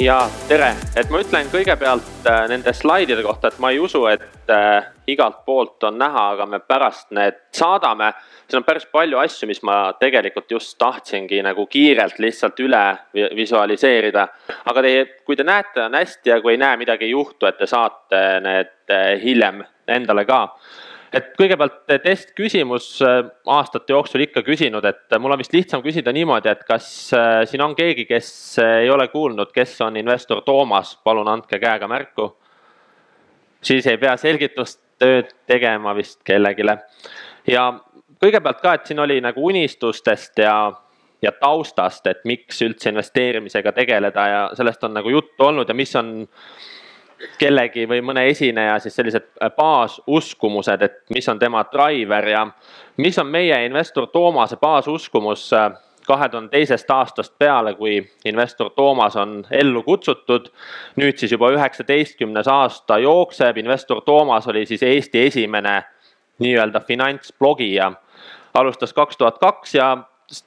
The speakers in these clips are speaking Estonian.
ja tere, et ma ütlen kõigepealt äh, nende slaidide kohta, et ma ei usu, et äh, igalt poolt on näha, aga me pärast need saadame. siin on päris palju asju, mis ma tegelikult just tahtsingi nagu kiirelt lihtsalt üle visualiseerida. aga teie, kui te näete, on hästi ja kui ei näe, midagi ei juhtu, et te saate need äh, hiljem endale ka et kõigepealt testküsimus äh, aastate jooksul ikka küsinud, et mul on vist lihtsam küsida niimoodi, et kas siin on keegi, kes ei ole kuulnud, kes on investor Toomas, palun andke käega märku. siis ei pea selgitustööd tegema vist kellelegi. ja kõigepealt ka, et siin oli nagu unistustest ja, ja taustast, et miks üldse investeerimisega tegeleda ja sellest on nagu juttu olnud ja mis on kellegi või mõne esineja siis sellised äh, baasuskumused, et mis on tema driver ja mis on meie investor Toomase baasuskumus äh, kahe tuhande teisest aastast peale, kui investor Toomas on ellu kutsutud. nüüd siis juba üheksateistkümnes aasta jookseb, investor Toomas oli siis Eesti esimene nii-öelda finantsblogija. alustas kaks tuhat kaks ja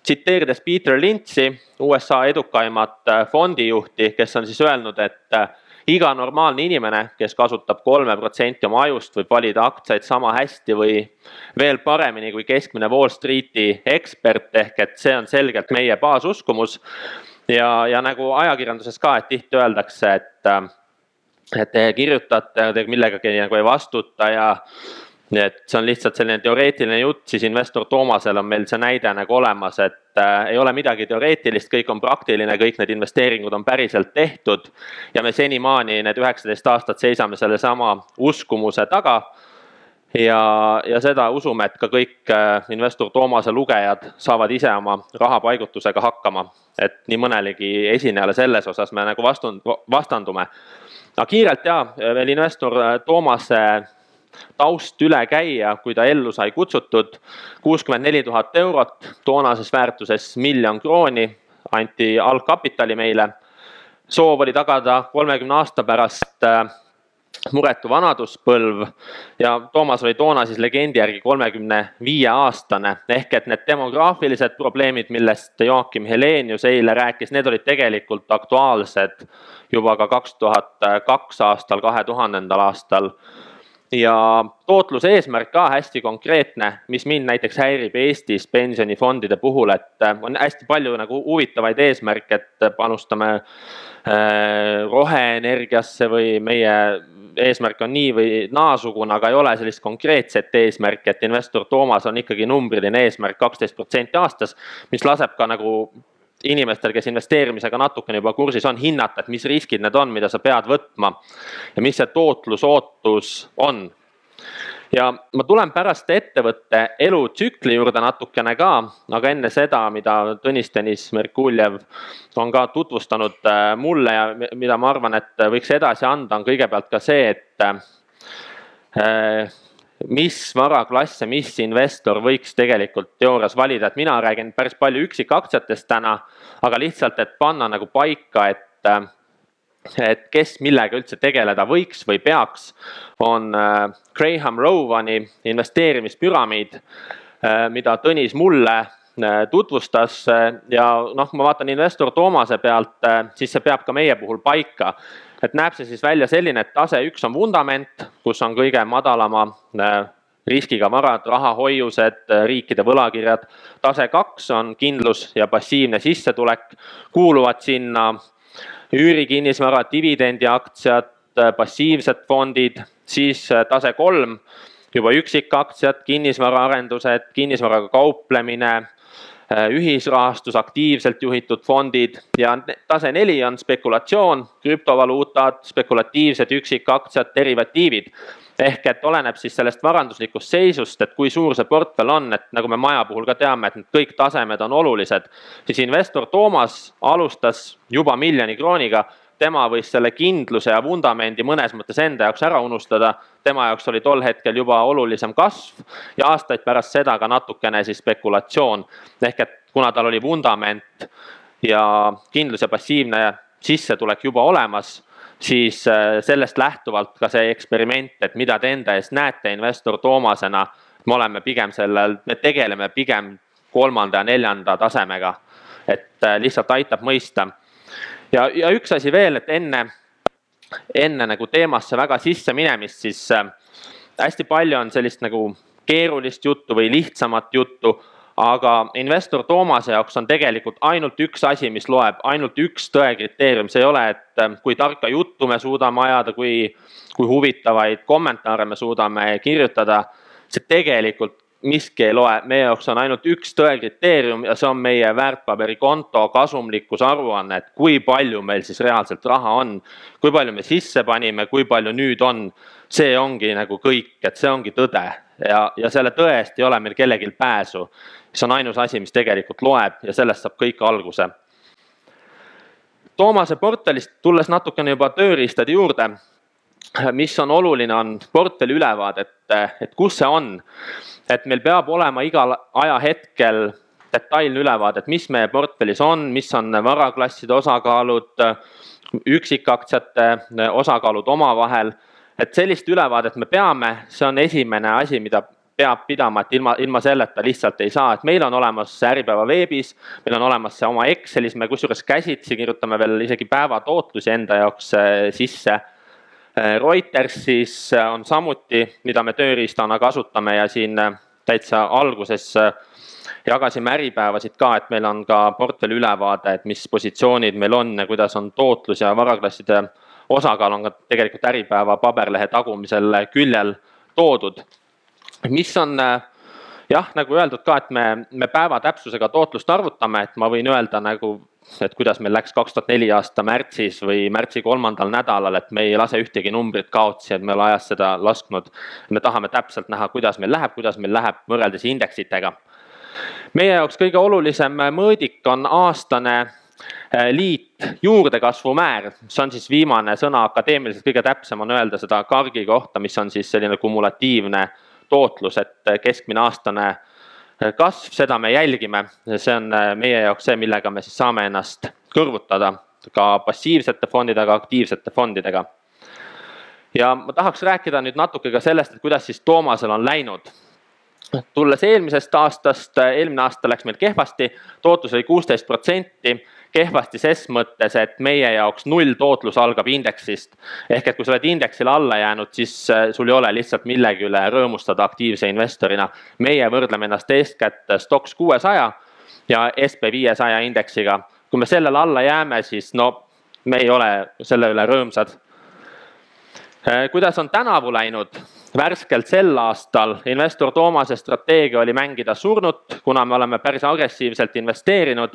tsiteerides Peter Lynch'i, USA edukaimat äh, fondijuhti, kes on siis öelnud, et iga normaalne inimene, kes kasutab kolme protsenti oma ajust, võib valida aktsiaid sama hästi või veel paremini kui keskmine Wall Streeti ekspert, ehk et see on selgelt meie baasuskumus. ja, ja nagu ajakirjanduses ka, et tihti öeldakse, et, et te kirjutate, te millegagi nagu ei vastuta ja nii et see on lihtsalt selline teoreetiline jutt, siis investor Toomasel on meil see näide nagu olemas, et äh, ei ole midagi teoreetilist, kõik on praktiline, kõik need investeeringud on päriselt tehtud. ja me senimaani need üheksateist aastat seisame sellesama uskumuse taga. ja, ja seda usume, et ka kõik äh, investor Toomase lugejad saavad ise oma rahapaigutusega hakkama. et nii mõnelegi esinejale selles osas me nagu vastund, vastandume. aga kiirelt ja veel investor äh, Toomase taust üle käia, kui ta ellu sai kutsutud. kuuskümmend neli tuhat eurot, toonases väärtuses miljon krooni anti algkapitali meile. soov oli tagada kolmekümne aasta pärast äh, muretu vanaduspõlv ja Toomas oli toona siis legendi järgi kolmekümne viie aastane. ehk et need demograafilised probleemid, millest Joakim Helenius eile rääkis, need olid tegelikult aktuaalsed juba ka kaks tuhat kaks aastal, kahe tuhandendal aastal ja tootluse eesmärk ka hästi konkreetne, mis mind näiteks häirib Eestis pensionifondide puhul, et äh, on hästi palju nagu huvitavaid eesmärke, et panustame äh, roheenergiasse või meie eesmärk on nii või naasugune, aga ei ole sellist konkreetset eesmärki, et investor Toomas on ikkagi numbriline eesmärk kaksteist protsenti aastas, mis laseb ka nagu inimestel, kes investeerimisega natukene juba kursis on, hinnata, et mis riskid need on, mida sa pead võtma. ja mis see tootlusootus on. ja ma tulen pärast ettevõtte elutsükli juurde natukene ka, aga enne seda, mida Tõnis-Tõnis Merkuljev on ka tutvustanud äh, mulle ja mida ma arvan, et võiks edasi anda, on kõigepealt ka see, et äh, mis varaklasse, mis investor võiks tegelikult teoorias valida, et mina räägin päris palju üksikaktsiatest täna, aga lihtsalt, et panna nagu paika, et et kes millega üldse tegeleda võiks või peaks, on äh, Graham Rowani investeerimispüramiid, äh, mida Tõnis mulle äh, tutvustas ja noh, ma vaatan investor Toomase pealt, siis see peab ka meie puhul paika et näeb see siis välja selline, et tase üks on vundament, kus on kõige madalama äh, riskiga varad, rahahoiused, äh, riikide võlakirjad. tase kaks on kindlus ja passiivne sissetulek, kuuluvad sinna üürikinnisvara, dividendiaktsiad, äh, passiivsed fondid, siis tase kolm juba üksikaktsiad, kinnisvaraarendused, kinnisvaraga kauplemine ühisrahastus, aktiivselt juhitud fondid ja tase neli on spekulatsioon, krüptovaluutad, spekulatiivsed üksikaktsiad, derivatiivid. ehk et oleneb siis sellest varanduslikust seisust, et kui suur see portfell on, et nagu me maja puhul ka teame, et need kõik tasemed on olulised. siis investor Toomas alustas juba miljoni krooniga tema võis selle kindluse ja vundamendi mõnes mõttes enda jaoks ära unustada. tema jaoks oli tol hetkel juba olulisem kasv ja aastaid pärast seda ka natukene siis spekulatsioon. ehk et kuna tal oli vundament ja kindlus ja passiivne sissetulek juba olemas, siis äh, sellest lähtuvalt ka see eksperiment, et mida te enda eest näete investor Toomasena. me oleme pigem sellel, me tegeleme pigem kolmanda ja neljanda tasemega, et äh, lihtsalt aitab mõista ja, ja üks asi veel, et enne, enne nagu teemasse väga sisse minemist, siis äh, hästi palju on sellist nagu keerulist juttu või lihtsamat juttu aga investor Toomase jaoks on tegelikult ainult üks asi, mis loeb, ainult üks tõe kriteerium, see ei ole, et ähm, kui tarka juttu me suudame ajada, kui, kui huvitavaid kommentaare me suudame kirjutada. see tegelikult miski ei loe, meie jaoks on ainult üks tõe kriteerium ja see on meie väärtpaberikonto kasumlikkuse aruanne, et kui palju meil siis reaalselt raha on. kui palju me sisse panime, kui palju nüüd on, see ongi nagu kõik, et see ongi tõde. Ja, ja selle tõe eest ei ole meil kellelgi pääsu. See on ainus asi, mis tegelikult loeb ja sellest saab kõik alguse. Toomase portfellist tulles natukene juba tööriistade juurde, mis on oluline, on portfelli ülevaade, et, et kus see on. et meil peab olema igal ajahetkel detailne ülevaade, et mis meie portfellis on, mis on varaklasside osakaalud, üksikaktsiate osakaalud omavahel. et sellist ülevaadet me peame, see on esimene asi, mida peab pidama, et ilma, ilma selleta lihtsalt ei saa, et meil on olemas see Äripäeva veebis, meil on olemas see oma Excelis, me kusjuures käsitsi kirjutame veel isegi päevatootlusi enda jaoks äh, sisse. Äh, Reutersis äh, on samuti, mida me tööriistana kasutame ja siin täitsa alguses jagasime Äripäevasid ka, et meil on ka portfelli ülevaade, et mis positsioonid meil on ja kuidas on tootlus ja varaklasside osakaal on ka tegelikult Äripäeva paberlehe tagumisel küljel toodud. Mis on jah, nagu öeldud ka, et me, me päeva täpsusega tootlust arvutame, et ma võin öelda nagu, et kuidas meil läks kaks tuhat neli aasta märtsis või märtsi kolmandal nädalal, et me ei lase ühtegi numbrit kaotsi, et me ei ole ajas seda lasknud. me tahame täpselt näha, kuidas meil läheb, kuidas meil läheb võrreldes indeksitega. meie jaoks kõige olulisem mõõdik on aastane äh, liit juurdekasvu määr, see on siis viimane sõna akadeemiliselt kõige täpsem on öelda seda kargi kohta, mis on siis selline kumulatiivne tootlus, et keskmine aastane kasv, seda me jälgime, see on meie jaoks see, millega me siis saame ennast kõrvutada ka passiivsete fondidega, aktiivsete fondidega. ja ma tahaks rääkida nüüd natuke ka sellest, et kuidas siis Toomasel on läinud tulles eelmisest aastast, eelmine aasta läks meil kehvasti, tootlus oli kuusteist protsenti kehvasti ses mõttes, et meie jaoks nulltootlus algab indeksist. ehk et kui sa oled indeksile alla jäänud, siis äh, sul ei ole lihtsalt millegi üle rõõmustada aktiivse investorina. meie võrdleme ennast eeskätt Stoxx kuuesaja ja SB viiesaja indeksiga. kui me sellele alla jääme, siis no me ei ole selle üle rõõmsad. Äh, kuidas on tänavu läinud? Värskelt sel aastal investor Toomase strateegia oli mängida surnut, kuna me oleme päris agressiivselt investeerinud,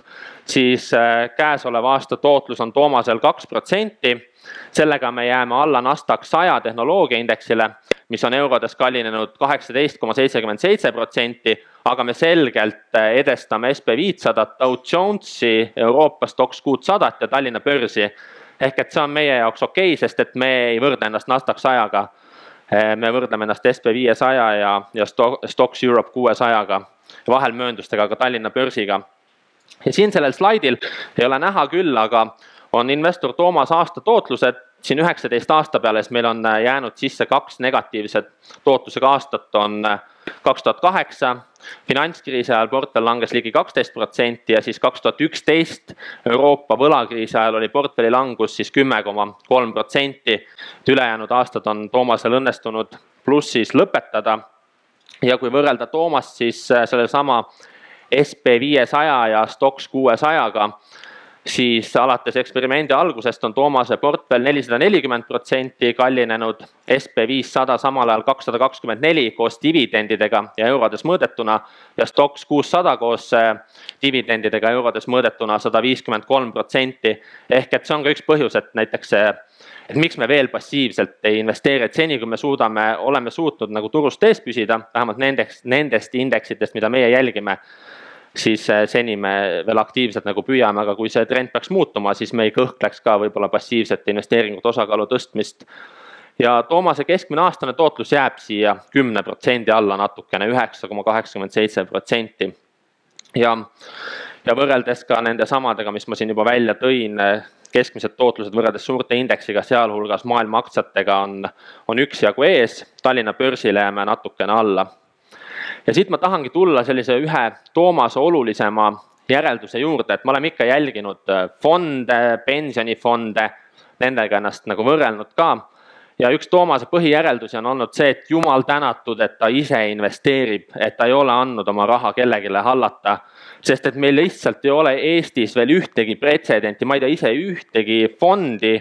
siis äh, käesoleva aasta tootlus on Toomasel kaks protsenti. sellega me jääme alla NASDAQ saja tehnoloogiaindeksile, mis on eurodes kallinenud kaheksateist koma seitsekümmend seitse protsenti, aga me selgelt äh, edestame SB viitsadat, Dow Jonesi, Euroopa Stoxx kuutsadat ja Tallinna börsi. ehk et see on meie jaoks okei okay,, sest et me ei võrdle ennast NASDAQ sajaga me võrdleme ennast SB viiesaja ja, ja Stocks Europe kuuesajaga, vahel mööndustega ka Tallinna börsiga. ja siin sellel slaidil ei ole näha küll, aga on investor Toomas aasta tootlused siin üheksateist aasta peale, siis meil on äh, jäänud sisse kaks negatiivset tootlusega aastat, on äh, kaks tuhat kaheksa, finantskriisi ajal portfell langes ligi kaksteist protsenti ja siis kaks tuhat üksteist Euroopa võlakriisi ajal oli portfelli langus siis kümme koma kolm protsenti. ülejäänud aastad on Toomasel õnnestunud plussis lõpetada. ja kui võrrelda Toomast siis äh, sellesama SB viiesaja ja Stoxx kuuesajaga siis alates eksperimendi algusest on Toomase portfell nelisada nelikümmend protsenti kallinenud, SB viissada samal ajal kakssada kakskümmend neli koos dividendidega ja eurodes mõõdetuna ja Stoxx kuussada koos äh, dividendidega eurodes mõõdetuna sada viiskümmend kolm protsenti. ehk et see on ka üks põhjus, et näiteks see et miks me veel passiivselt ei investeeri, et seni, kui me suudame, oleme suutnud nagu turust ees püsida, vähemalt nendest, nendest indeksitest, mida meie jälgime siis äh, seni me veel aktiivselt nagu püüame, aga kui see trend peaks muutuma, siis me ei kõhkleks ka võib-olla passiivsete investeeringute osakaalu tõstmist. ja Toomase keskmine aastane tootlus jääb siia kümne protsendi alla natukene, üheksa koma kaheksakümmend seitse protsenti. ja, ja võrreldes ka nende samadega, mis ma siin juba välja tõin, keskmised tootlused võrreldes suurte indeksiga, sealhulgas maailma aktsiatega on, on üksjagu ees, Tallinna börsile jääme natukene alla ja siit ma tahangi tulla sellise ühe Toomase olulisema järelduse juurde, et me oleme ikka jälginud fonde, pensionifonde, nendega ennast nagu võrrelnud ka ja üks Toomase põhijäreldusi on olnud see, et jumal tänatud, et ta ise investeerib, et ta ei ole andnud oma raha kellelegi hallata. sest et meil lihtsalt ei ole Eestis veel ühtegi pretsedenti, ma ei tea ise ühtegi fondi.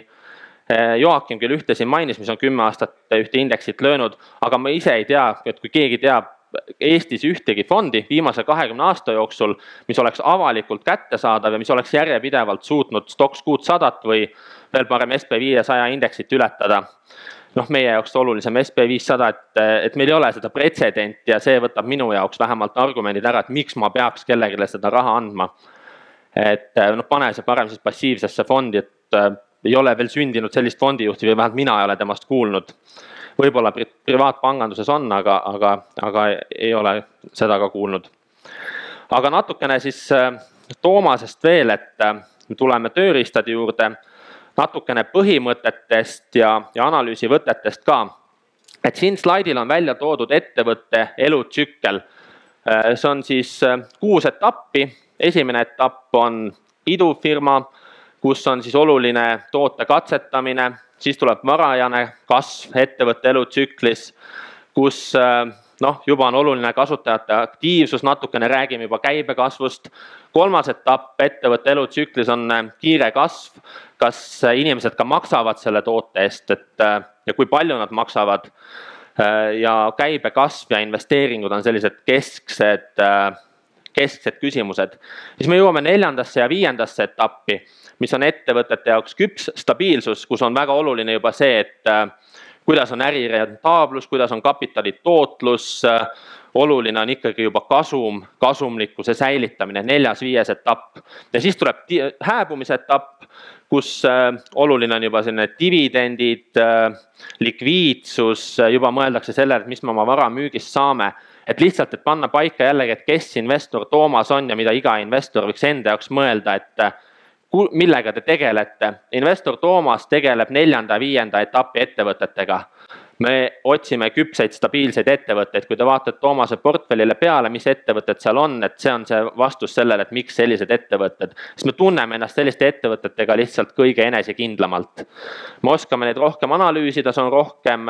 Eh, Joakim küll ühte siin mainis, mis on kümme aastat ühte indeksit löönud, aga ma ise ei tea, et kui keegi teab Eestis ühtegi fondi viimase kahekümne aasta jooksul, mis oleks avalikult kättesaadav ja mis oleks järjepidevalt suutnud Stoxx kuutsadat või veel parem SB viiesaja indeksit ületada. noh, meie jaoks olulisem SB viissada, et, et meil ei ole seda pretsedenti ja see võtab minu jaoks vähemalt argumendid ära, et miks ma peaks kellelegi seda raha andma. et noh, pane see parem siis passiivsesse fondi, et äh, ei ole veel sündinud sellist fondijuhti või vähemalt mina ei ole temast kuulnud võib-olla pri privaatpanganduses on, aga, aga, aga ei ole seda ka kuulnud. aga natukene siis äh, Toomasest veel, et äh, tuleme tööriistade juurde, natukene põhimõtetest ja, ja analüüsivõtetest ka. et siin slaidil on välja toodud ettevõtte elutsükkel. Äh, see on siis kuus etappi, esimene etapp on idufirma, kus on siis oluline toote katsetamine siis tuleb varajane kasv ettevõtte elutsüklis, kus äh, noh, juba on oluline kasutajate aktiivsus, natukene räägime juba käibekasvust. kolmas etapp ettevõtte elutsüklis on äh, kiire kasv, kas äh, inimesed ka maksavad selle toote eest, et ja kui palju nad maksavad. ja käibekasv ja investeeringud on sellised kesksed, kesksed küsimused. siis me jõuame neljandasse ja viiendasse etappi mis on ettevõtete jaoks küps stabiilsus, kus on väga oluline juba see, et äh, kuidas on äri rentaablus, kuidas on kapitali tootlus, äh, oluline on ikkagi juba kasum, kasumlikkuse säilitamine, neljas-viies etapp. ja siis tuleb hääbumise etapp, kus äh, oluline on juba selline dividendid, likviidsus, juba mõeldakse sellele, et mis me oma vara müügist saame et lihtsalt, et panna paika jällegi, et kes investor Toomas on ja mida iga investor võiks enda jaoks mõelda, et millega te tegelete. investor Toomas tegeleb neljanda-viienda etapi ettevõtetega. me otsime küpseid stabiilseid ettevõtteid, kui te vaatate Toomase portfellile peale, mis ettevõtted seal on, et see on see vastus sellele, et miks sellised ettevõtted. sest me tunneme ennast selliste ettevõtetega lihtsalt kõige enesekindlamalt. me oskame neid rohkem analüüsida, see on rohkem,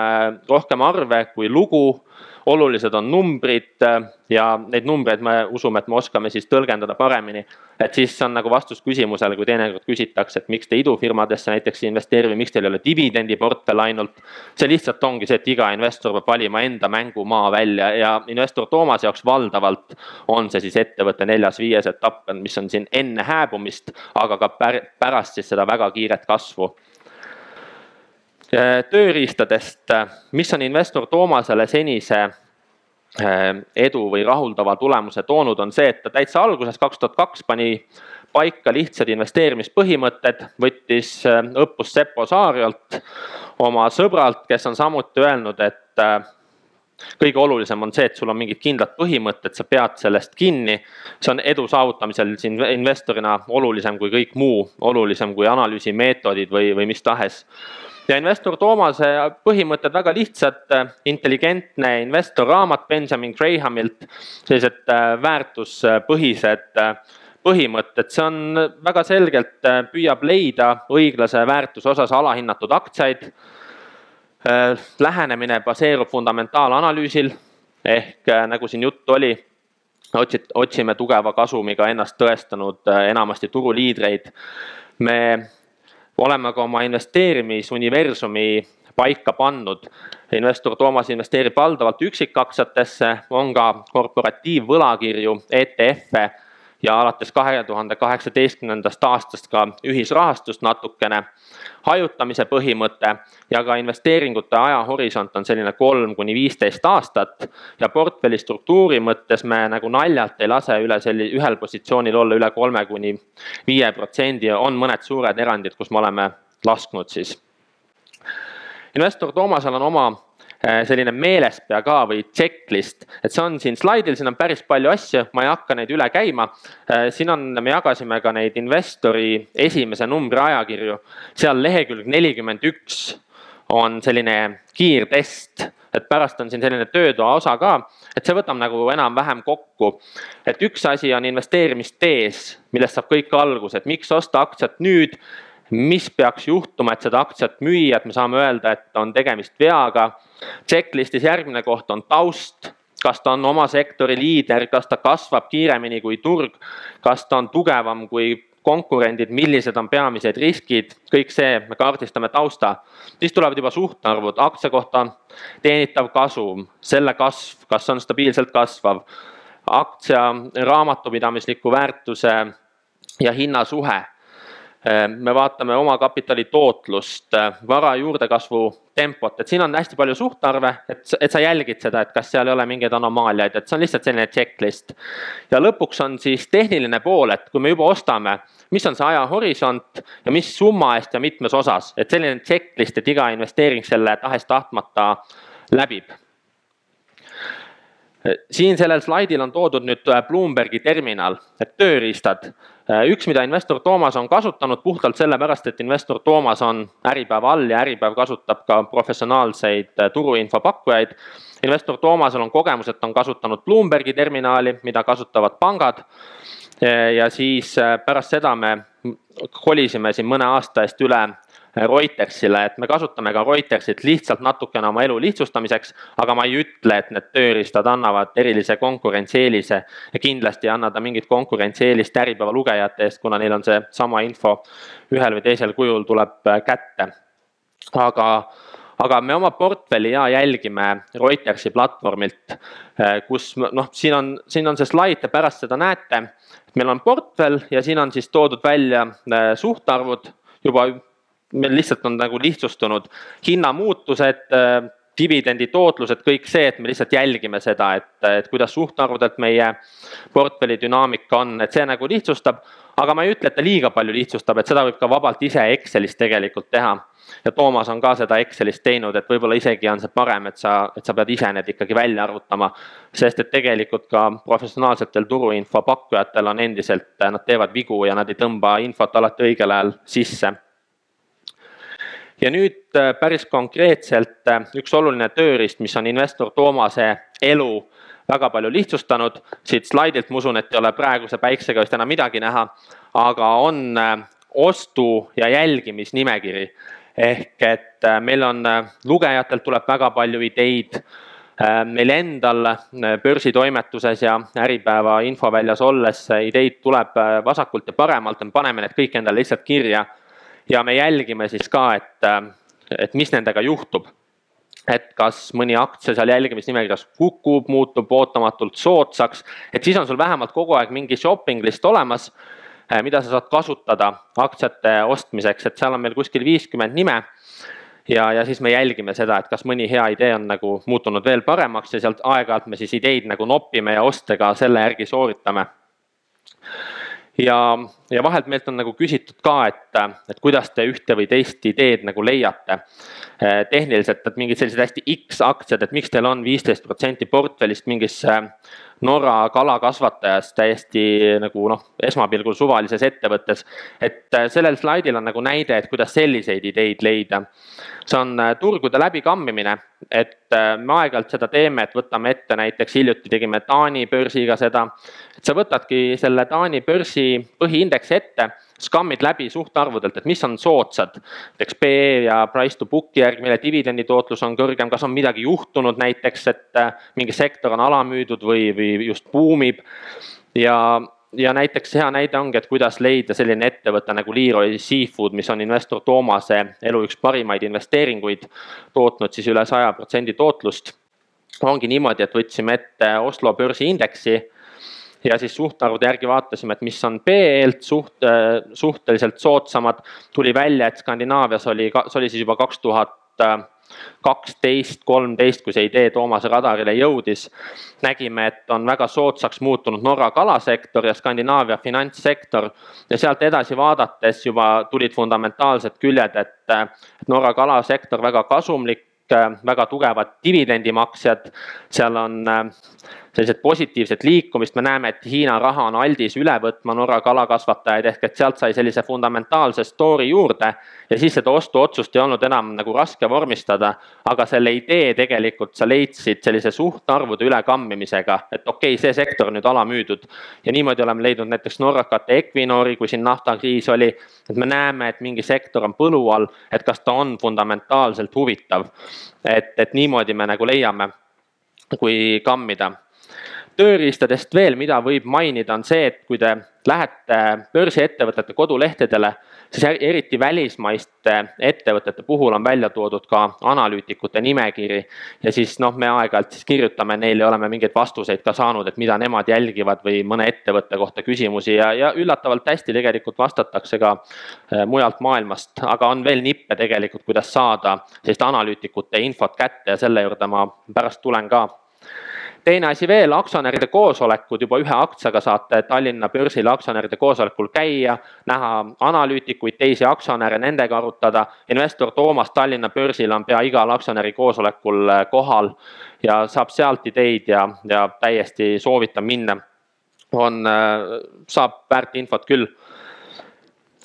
rohkem arve kui lugu olulised on numbrid äh, ja neid numbreid me usume, et me oskame siis tõlgendada paremini. et siis on nagu vastus küsimusele, kui teinekord küsitakse, et miks te idufirmadesse näiteks ei investeeri või miks teil ei ole dividendiportfell ainult. see lihtsalt ongi see, et iga investor peab valima enda mängumaa välja ja investor Toomase jaoks valdavalt on see siis ettevõtte neljas-viies etapp, mis on siin enne hääbumist, aga ka pärast siis seda väga kiiret kasvu tööriistadest, äh, mis on investor Toomasele senise äh, edu või rahuldava tulemuse toonud, on see, et ta täitsa alguses, kaks tuhat kaks, pani paika lihtsad investeerimispõhimõtted, võttis õppust Seppo Saarjalt, oma sõbralt, kes on samuti öelnud, et kõige olulisem on see, et sul on mingid kindlad põhimõtted, sa pead sellest kinni. see on edu saavutamisel siin investorina olulisem kui kõik muu, olulisem kui analüüsimeetodid või, või mis tahes ja investor Toomase põhimõtted väga lihtsad, intelligentne investor raamat Benjamin Grahamilt, sellised äh, väärtuspõhised äh, põhimõtted, see on väga selgelt, äh, püüab leida õiglase väärtuse osas alahinnatud aktsiaid. lähenemine baseerub fundamentaalanalüüsil ehk nagu siin juttu oli, otsid, otsime tugeva kasumiga ennast tõestanud enamasti turuliidreid. me oleme ka oma investeerimisuniversumi paika pannud. investor Toomas investeerib valdavalt üksikaktsiatesse, on ka korporatiivvõlakirju, ETF-e ja alates kahe tuhande kaheksateistkümnendast aastast ka ühisrahastust natukene. hajutamise põhimõte ja ka investeeringute ajahorisont on selline kolm kuni viisteist aastat. ja portfelli struktuuri mõttes me nagu naljalt ei lase üle selli-, ühel positsioonil olla üle kolme kuni viie protsendi, on mõned suured erandid, kus me oleme lasknud siis. investor Toomasel on oma selline meelespea ka või checklist, et see on siin slaidil, siin on päris palju asju, ma ei hakka neid üle käima. Äh, siin on, me jagasime ka neid investori esimese numbri ajakirju, seal lehekülg nelikümmend üks on selline kiirtest, et pärast on siin selline töötoa osa ka, et see võtab nagu enam-vähem kokku. et üks asi on investeerimistees, millest saab kõik alguse, et miks osta aktsiat nüüd, mis peaks juhtuma, et seda aktsiat müüa, et me saame öelda, et on tegemist veaga. Checklist'is järgmine koht on taust, kas ta on oma sektori liider, kas ta kasvab kiiremini kui turg, kas ta on tugevam kui konkurendid, millised on peamised riskid, kõik see, me kaardistame tausta. siis tulevad juba suhtarvud, aktsia kohta teenitav kasum, selle kasv, kas on stabiilselt kasvav, aktsia raamatupidamisliku väärtuse ja hinna suhe me vaatame omakapitali tootlust, äh, vara juurdekasvu tempot, et siin on hästi palju suhtarve, et, et sa jälgid seda, et kas seal ei ole mingeid anomaaliaid, et see on lihtsalt selline checklist. ja lõpuks on siis tehniline pool, et kui me juba ostame, mis on see ajahorisont ja mis summa eest ja mitmes osas, et selline checklist, et iga investeering selle tahes-tahtmata läbib siin sellel slaidil on toodud nüüd äh, Bloombergi terminal, et tööriistad. Äh, üks, mida investor Toomas on kasutanud puhtalt sellepärast, et investor Toomas on Äripäeva all ja Äripäev kasutab ka professionaalseid äh, turuinfo pakkujaid. investor Toomasel on kogemus, et on kasutanud Bloombergi terminali, mida kasutavad pangad. ja siis pärast seda me kolisime siin mõne aasta eest üle Reutersile, et me kasutame ka Reutersit lihtsalt natukene oma elu lihtsustamiseks, aga ma ei ütle, et need tööriistad annavad erilise konkurentsieelise ja kindlasti ei anna ta mingit konkurentsieelist Äripäeva lugejate eest, kuna neil on seesama info ühel või teisel kujul tuleb äh, kätte. aga aga me oma portfelli ja jälgime Reutersi platvormilt, äh, kus noh, siin on, siin on see slaid, te pärast seda näete. meil on portfell ja siin on siis toodud välja äh, suhtarvud juba meil lihtsalt on nagu lihtsustunud hinnamuutused, äh, dividendi tootlused, kõik see, et me lihtsalt jälgime seda, et, et kuidas suhtarvudelt meie portfelli dünaamika on, et see nagu lihtsustab. aga ma ei ütle, et ta liiga palju lihtsustab, et seda võib ka vabalt ise Excelis tegelikult teha. ja Toomas on ka seda Excelis teinud, et võib-olla isegi on see parem, et sa, et sa pead ise need ikkagi välja arvutama. sest et tegelikult ka professionaalsetel turuinfo pakkujatel on endiselt, nad teevad vigu ja nad ei tõmba infot alati õigel ajal sisse ja nüüd äh, päris konkreetselt äh, üks oluline tööriist, mis on investor Toomase elu väga palju lihtsustanud. siit slaidilt ma usun, et ei ole praeguse päiksega vist enam midagi näha, aga on äh, ostu- ja jälgimisnimekiri. ehk et meil on, lugejatelt tuleb väga palju ideid meil endal börsitoimetuses ja Äripäeva infoväljas olles ideid tuleb vasakult ja paremalt, me paneme need kõik endale lihtsalt kirja ja me jälgime siis ka, et, äh, et mis nendega juhtub. et kas mõni aktsia seal jälgimisnimekirjas kukub, muutub ootamatult soodsaks, et siis on sul vähemalt kogu aeg mingi shopping list olemas, äh, mida sa saad kasutada aktsiate ostmiseks, et seal on meil kuskil viiskümmend nime ja, ja siis me jälgime seda, et kas mõni hea idee on nagu muutunud veel paremaks ja sealt aeg-ajalt me siis ideid nagu nopime ja oste ka selle järgi sooritame ja, ja vahelt meilt on nagu küsitud ka, et, et kuidas te ühte või teist ideed nagu leiate. Eh, tehniliselt, et mingid sellised hästi X aktsiad, et miks teil on viisteist protsenti portfellist mingisse Norra kalakasvatajast täiesti nagu noh, esmapilgul suvalises ettevõttes. et eh, sellel slaidil on nagu näide, et kuidas selliseid ideid leida. see on eh, turgude läbikammimine, et me aeg-ajalt seda teeme, et võtame ette näiteks hiljuti tegime Taani börsiga seda et sa võtadki selle Taani börsi põhiindeksi ette, skammid läbi suhtarvudelt, et mis on soodsad. näiteks PE ja price to book'i järgi, mille dividenditootlus on kõrgem, kas on midagi juhtunud näiteks, et äh, mingi sektor on alamüüdud või, või just buumib. ja, ja näiteks hea näide ongi, et kuidas leida selline ettevõte nagu Leroy Seafood, mis on investor Toomase elu üks parimaid investeeringuid, tootnud siis üle saja protsendi tootlust. ongi niimoodi, et võtsime ette Oslo börsiindeksi ja siis suhtarvude järgi vaatasime, et mis on PE-lt suht, äh, suhteliselt soodsamad. tuli välja, et Skandinaavias oli, see oli siis juba kaks tuhat kaksteist, kolmteist, kui see idee Toomase radarile jõudis. nägime, et on väga soodsaks muutunud Norra kalasektor ja Skandinaavia finantssektor ja sealt edasi vaadates juba tulid fundamentaalsed küljed, et Norra kalasektor väga kasumlik, väga tugevad dividendimaksjad, seal on sellised positiivset liikumist, me näeme, et Hiina raha on aldis üle võtma Norra kalakasvatajaid, ehk et sealt sai sellise fundamentaalse story juurde. ja siis seda ostuotsust ei olnud enam nagu raske vormistada, aga selle idee tegelikult sa leidsid sellise suhtarvude ülekammimisega, et okei okay,, see sektor nüüd alamüüdud. ja niimoodi oleme leidnud näiteks Norrakate Equinori, kui siin naftakriis oli, et me näeme, et mingi sektor on põlu all, et kas ta on fundamentaalselt huvitav. et, et niimoodi me nagu leiame, kui kammida tööriistadest veel, mida võib mainida, on see, et kui te lähete börsiettevõtete kodulehtedele, siis eriti välismaiste ettevõtete puhul on välja toodud ka analüütikute nimekiri. ja siis noh, me aeg-ajalt siis kirjutame neile, oleme mingeid vastuseid ka saanud, et mida nemad jälgivad või mõne ettevõtte kohta küsimusi. Ja, ja üllatavalt hästi tegelikult vastatakse ka äh, mujalt maailmast, aga on veel nippe tegelikult, kuidas saada sellist analüütikute infot kätte ja selle juurde ma pärast tulen ka teine asi veel, aktsionäride koosolekud, juba ühe aktsiaga saate Tallinna börsil aktsionäride koosolekul käia, näha analüütikuid, teisi aktsionäre, nendega arutada. investor Toomas Tallinna börsil on pea igal aktsionäri koosolekul äh, kohal ja saab sealt ideid ja, ja täiesti soovitan minna. on, äh, saab väärt infot küll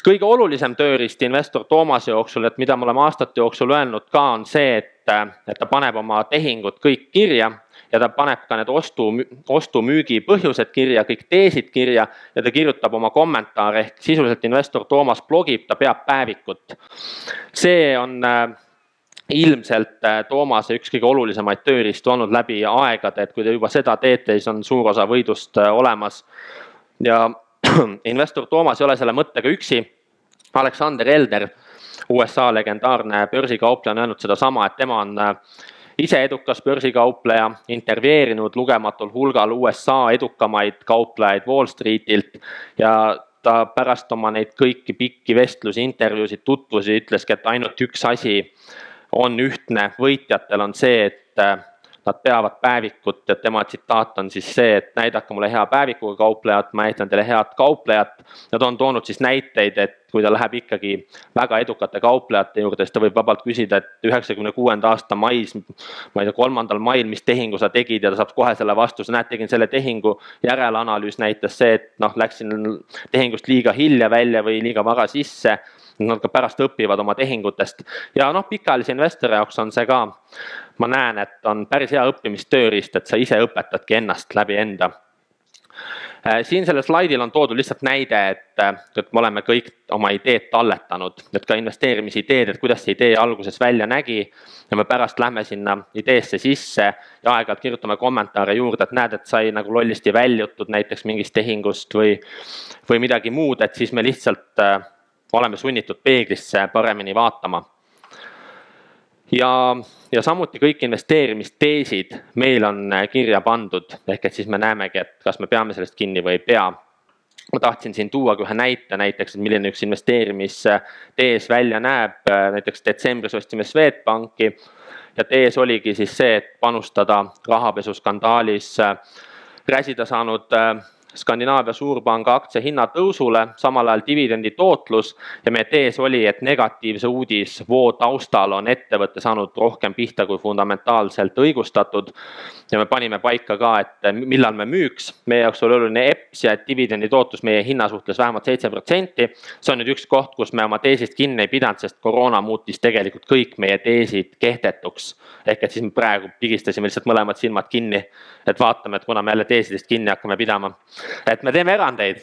kõige olulisem tööriist investor Toomase jooksul, et mida me oleme aastate jooksul öelnud ka, on see, et, et ta paneb oma tehingud kõik kirja ja ta paneb ka need ostu, ostu-müügi põhjused kirja, kõik teesid kirja ja ta kirjutab oma kommentaare ehk sisuliselt investor Toomas blogib, ta peab päevikut. see on äh, ilmselt äh, Toomase üks kõige olulisemaid tööriistu olnud läbi aegade, et kui te juba seda teete, siis on suur osa võidust äh, olemas. ja investor Toomas ei ole selle mõttega üksi. Aleksander Elder, USA legendaarne börsikaupleja on öelnud sedasama, et tema on ise edukas börsikaupleja, intervjueerinud lugematul hulgal USA edukamaid kauplejaid Wall Streetilt ja ta pärast oma neid kõiki pikki vestlusi, intervjuusid, tutvusi ütleski, et ainult üks asi on ühtne võitjatel, on see, et äh, nad peavad päevikut ja tema tsitaat on siis see, et näidake mulle hea päevikuga kauplejat, ma näitan teile head kauplejat. Nad on toonud siis näiteid, et kui ta läheb ikkagi väga edukate kauplejate juurde, siis ta võib vabalt küsida, et üheksakümne kuuenda aasta mais, ma ei tea, kolmandal mail, mis tehingu sa tegid ja ta saab kohe selle vastuse, näed, tegin selle tehingu. järelanalüüs näitas see, et noh, läksin tehingust liiga hilja välja või liiga vara sisse. Nad ka pärast õpivad oma tehingutest. Ja noh, pikaajalise investori jaoks on see ka, ma näen, et on päris hea õppimistööriist, et sa ise õpetadki ennast läbi enda siin sellel slaidil on toodud lihtsalt näide, et, et me oleme kõik oma ideed talletanud, et ka investeerimisideed, et kuidas see idee alguses välja nägi. ja me pärast lähme sinna ideesse sisse ja aeg-ajalt kirjutame kommentaare juurde, et näed, et sai nagu lollisti väljutud näiteks mingist tehingust või, või midagi muud, et siis me lihtsalt äh, oleme sunnitud peeglisse paremini vaatama. Ja, ja samuti kõik investeerimisteesid meil on kirja pandud, ehk et siis me näemegi, et kas me peame sellest kinni või ei pea. Ma tahtsin siin tuua ka ühe näite näiteks, et milline üks investeerimistees välja näeb, näiteks detsembris ostsime Swedbanki ja tees oligi siis see, et panustada rahapesuskandaalis räsida saanud Skandinaavia suurpanga aktsia hinnatõusule, samal ajal dividendi tootlus ja meie tees oli, et negatiivse uudisvoo taustal on ettevõte saanud rohkem pihta kui fundamentaalselt õigustatud. ja me panime paika ka, et millal me müüks, meie jaoks oli oluline EPS ja dividendi tootlus meie hinna suhtes vähemalt seitse protsenti. see on nüüd üks koht, kus me oma teesist kinni ei pidanud, sest koroona muutis tegelikult kõik meie teesid kehtetuks. ehk et siis me praegu pigistasime lihtsalt mõlemad silmad kinni, et vaatame, et kuna me jälle teesidest kinni hakkame pidama et me teeme erandeid.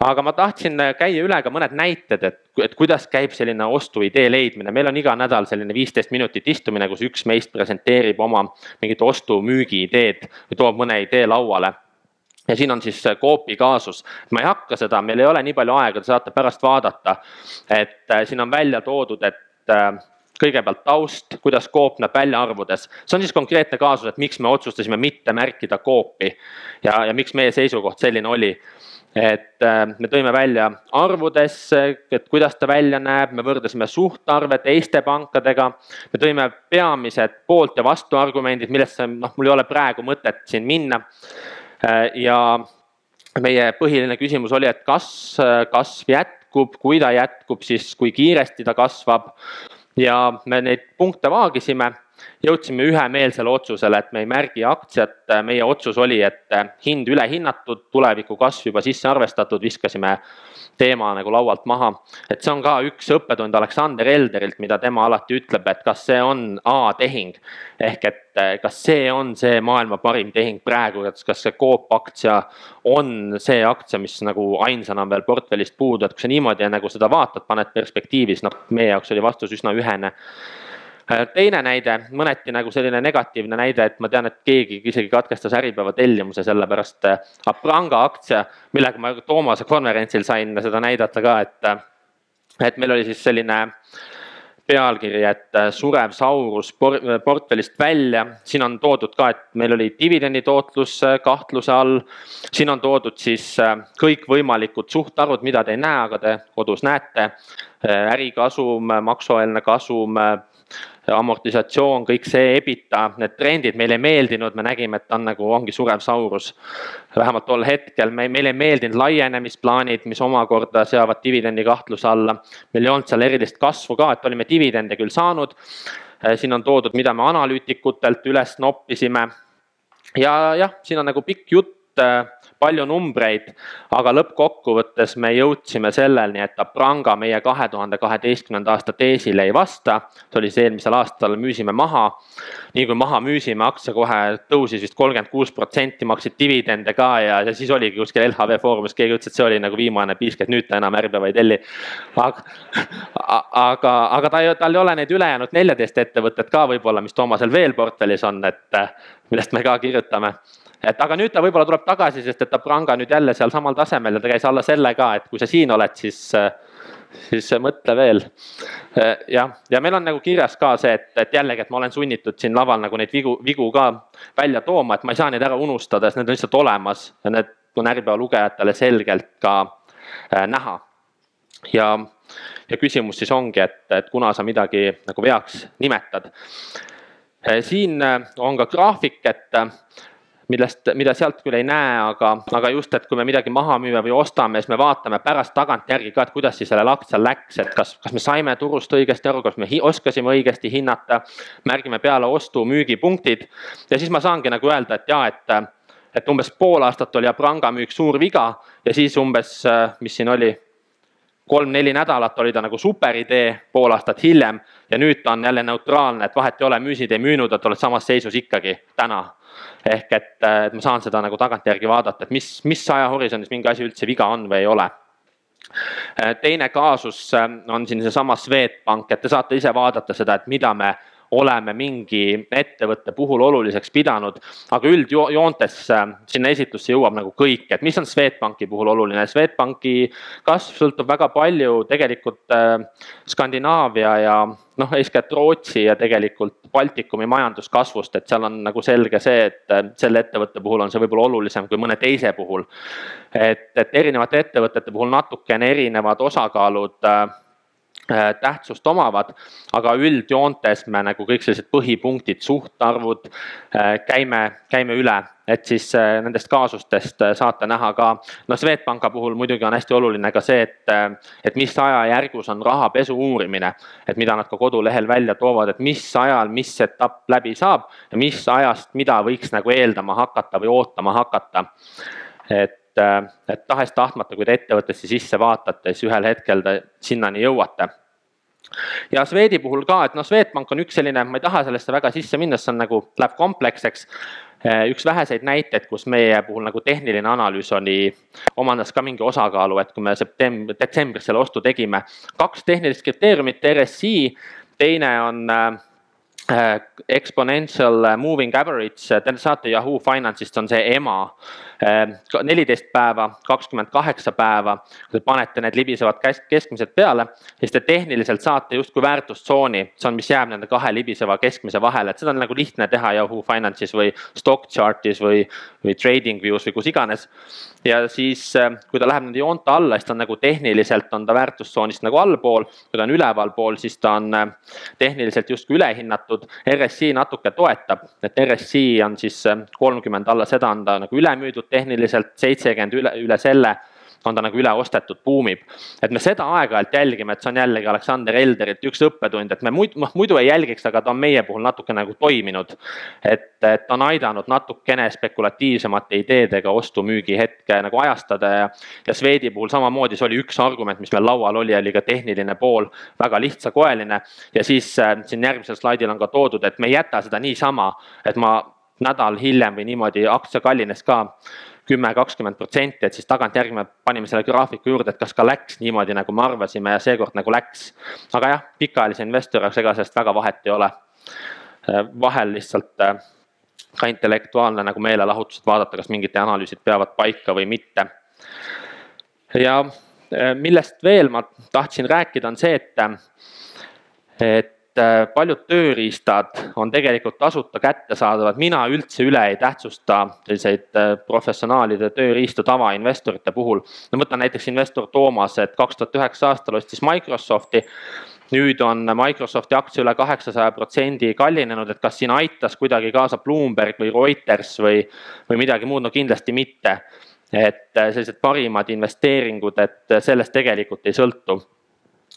aga ma tahtsin käia üle ka mõned näited, et, et kuidas käib selline ostuidee leidmine, meil on iga nädal selline viisteist minutit istumine, kus üks meist presenteerib oma mingit ostu-müügi ideed või toob mõne idee lauale ja siin on siis Coopi kaasus, ma ei hakka seda, meil ei ole nii palju aega, te saate pärast vaadata. et äh, siin on välja toodud, et äh, kõigepealt taust, kuidas Coop näeb välja arvudes. see on siis konkreetne kaasus, et miks me otsustasime mitte märkida Coopi ja, ja miks meie seisukoht selline oli. et äh, me tõime välja arvudes, et kuidas ta välja näeb, me võrdlesime suhtarve teiste pankadega. me tõime peamised poolt ja vastuargumendid, millesse noh, mul ei ole praegu mõtet siin minna. Äh, ja meie põhiline küsimus oli, et kas kasv jätkub, kui ta jätkub, siis kui kiiresti ta kasvab ja me neid punkte vaagisime jõudsime ühemeelsele otsusele, et me ei märgi aktsiat, meie otsus oli, et hind ülehinnatud, tuleviku kasv juba sisse arvestatud, viskasime teema nagu laualt maha. et see on ka üks õppetund Aleksander Elderilt, mida tema alati ütleb, et kas see on A-tehing. ehk et kas see on see maailma parim tehing praegu, et kas see Coop aktsia on see aktsia, mis nagu ainsana on veel portfellist puudu, et kui sa niimoodi nagu seda vaatad, paned perspektiivi, siis noh, meie jaoks oli vastus üsna ühene teine näide, mõneti nagu selline negatiivne näide, et ma tean, et keegi isegi katkestas Äripäeva tellimuse sellepärast äh, Apranga aktsia, millega ma Toomase konverentsil sain seda näidata ka, et, äh, et meil oli siis selline pealkiri, et surev saurus portfellist välja, siin on toodud ka, et meil oli dividendi tootlus kahtluse all. siin on toodud siis kõikvõimalikud suhtarvud, mida te ei näe, aga te kodus näete. ärikasum, maksueelne kasum, amortisatsioon, kõik see, EBITDA, need trendid meile ei meeldinud, me nägime, et ta on nagu, ongi surev saurus. vähemalt tol hetkel me, meile ei meeldinud laienemisplaanid, mis omakorda seavad dividendi kahtluse alla. meil ei olnud seal erilist kasvu ka, et olime dividende küll saanud. siin on toodud, mida me analüütikutelt üles noppisime. ja jah, siin on nagu pikk jutt palju numbreid, aga lõppkokkuvõttes me jõudsime selleni, et Apranga meie kahe tuhande kaheteistkümnenda aasta teesile ei vasta. see oli siis eelmisel aastal, müüsime maha. nii kui maha müüsime, aktsia kohe tõusis vist kolmkümmend kuus protsenti, maksid dividende ka ja, ja siis oligi kuskil LHV Foorumis keegi ütles, et see oli nagu viimane piisk, et nüüd ta enam Äripäeva ei telli. aga, aga, aga ta tal ei ole neid ülejäänud neljateist ettevõtet ka võib-olla, mis Toomasel veel portfellis on, et millest me ka kirjutame et aga nüüd ta võib-olla tuleb tagasi, sest et ta pranga nüüd jälle sealsamal tasemel ja ta käis alla selle ka, et kui sa siin oled, siis, siis mõtle veel. jah, ja meil on nagu kirjas ka see, et, et jällegi, et ma olen sunnitud siin laval nagu neid vigu, vigu ka välja tooma, et ma ei saa neid ära unustada, sest need on lihtsalt olemas ja need on Äripäeva lugejatele selgelt ka äh, näha. ja, ja küsimus siis ongi, et, et kuna sa midagi nagu veaks nimetad. siin on ka graafik, et millest, mida sealt küll ei näe, aga, aga just, et kui me midagi maha müüme või ostame, siis me vaatame pärast tagantjärgi ka, et kuidas siis sellel aktsial läks, et kas, kas me saime turust õigesti aru, kas me oskasime õigesti hinnata. märgime peale ostu-müügipunktid ja siis ma saangi nagu öelda, et jaa, et, et umbes pool aastat oli Apranga müük suur viga ja siis umbes, mis siin oli kolm-neli nädalat oli ta nagu superidee, pool aastat hiljem ja nüüd ta on jälle neutraalne, et vahet ei ole, müüsid, ei müünud, et oled samas seisus ikkagi täna ehk et, et ma saan seda nagu tagantjärgi vaadata, et mis, mis ajahorisondis mingi asi üldse viga on või ei ole. Teine kaasus äh, on siin seesama Swedbank, et te saate ise vaadata seda, et mida me oleme mingi ettevõtte puhul oluliseks pidanud. aga üldjoontes äh, sinna esitlusse jõuab nagu kõik, et mis on Swedbanki puhul oluline, Swedbanki kasv sõltub väga palju tegelikult äh, Skandinaavia ja noh, eeskätt Rootsi ja tegelikult Baltikumi majanduskasvust, et seal on nagu selge see, et äh, selle ettevõtte puhul on see võib-olla olulisem kui mõne teise puhul. et, et erinevate ettevõtete puhul natukene erinevad osakaalud tähtsust omavad, aga üldjoontes me nagu kõik sellised põhipunktid, suhtarvud äh, käime, käime üle, et siis äh, nendest kaasustest saate näha ka. noh, Swedbanka puhul muidugi on hästi oluline ka see, et, et mis ajajärgus on rahapesu uurimine, et mida nad ka kodulehel välja toovad, et mis ajal, mis etapp läbi saab ja mis ajast, mida võiks nagu eeldama hakata või ootama hakata. et et, et tahes-tahtmata, kui te ettevõttesse sisse vaatate, siis ühel hetkel te sinnani jõuate ja Swedi puhul ka, et noh, Swedbank on üks selline, ma ei taha sellesse väga sisse minna, see on nagu, läheb kompleksseks. üks väheseid näiteid, kus meie puhul nagu tehniline analüüs oli, omandas ka mingi osakaalu, et kui me septembr, detsembris selle ostu tegime. kaks tehnilist kriteeriumit, RSI, teine on äh, Äh, exponential äh, moving average, äh, te saate Yahoo Finance'ist, on see ema. neliteist päeva, kakskümmend kaheksa päeva, kui te panete need libisevad keskmised peale, siis te tehniliselt saate justkui väärtustsooni, see on, mis jääb nende kahe libiseva keskmise vahele, et seda on nagu lihtne teha Yahoo Finance'is või stock chart'is või, või trading view's või kus iganes ja siis, äh, kui ta läheb nende joonte alla, siis ta on nagu tehniliselt on ta väärtustsoonist nagu allpool. kui ta on ülevalpool, siis ta on äh, tehniliselt justkui ülehinnatud. RSI natuke toetab, et RSI on siis äh, kolmkümmend alla seda on ta nagu ülemüüdud tehniliselt, seitsekümmend üle, üle selle on ta nagu üle ostetud, buumib. et me seda aeg-ajalt jälgime, et see on jällegi Aleksander Elderilt üks õppetund, et me muidu, noh muidu ei jälgiks, aga ta on meie puhul natuke nagu toiminud. et, et ta on aidanud natukene spekulatiivsemate ideedega ostu-müügi hetke nagu ajastada ja, ja Swedi puhul samamoodi, see oli üks argument, mis meil laual oli, oli ka tehniline pool, väga lihtsakoeline. ja siis äh, siin järgmisel slaidil on ka toodud, et me ei jäta seda niisama, et ma nädal hiljem või niimoodi aktsia kallines ka kümme, kakskümmend protsenti, et siis tagantjärgi me panime selle graafiku juurde, et kas ka läks niimoodi, nagu me arvasime ja seekord nagu läks. aga jah, pikaajalise investori jaoks ega sellest väga vahet ei ole. vahel lihtsalt äh, ka intellektuaalne nagu meelelahutus, et vaadata, kas mingid analüüsid peavad paika või mitte. ja äh, millest veel ma tahtsin rääkida, on see, et, et Äh, paljud tööriistad on tegelikult tasuta kättesaadavad, mina üldse üle ei tähtsusta selliseid äh, professionaalide tööriistu tavainvestorite puhul. no võtan näiteks investor Toomas, et kaks tuhat üheksa aastal ostis Microsofti. Nüüd on Microsofti aktsia üle kaheksasaja protsendi kallinenud, et kas siin aitas kuidagi kaasa Bloomberg või Reuters või, või midagi muud, no kindlasti mitte. et äh, sellised parimad investeeringud, et sellest tegelikult ei sõltu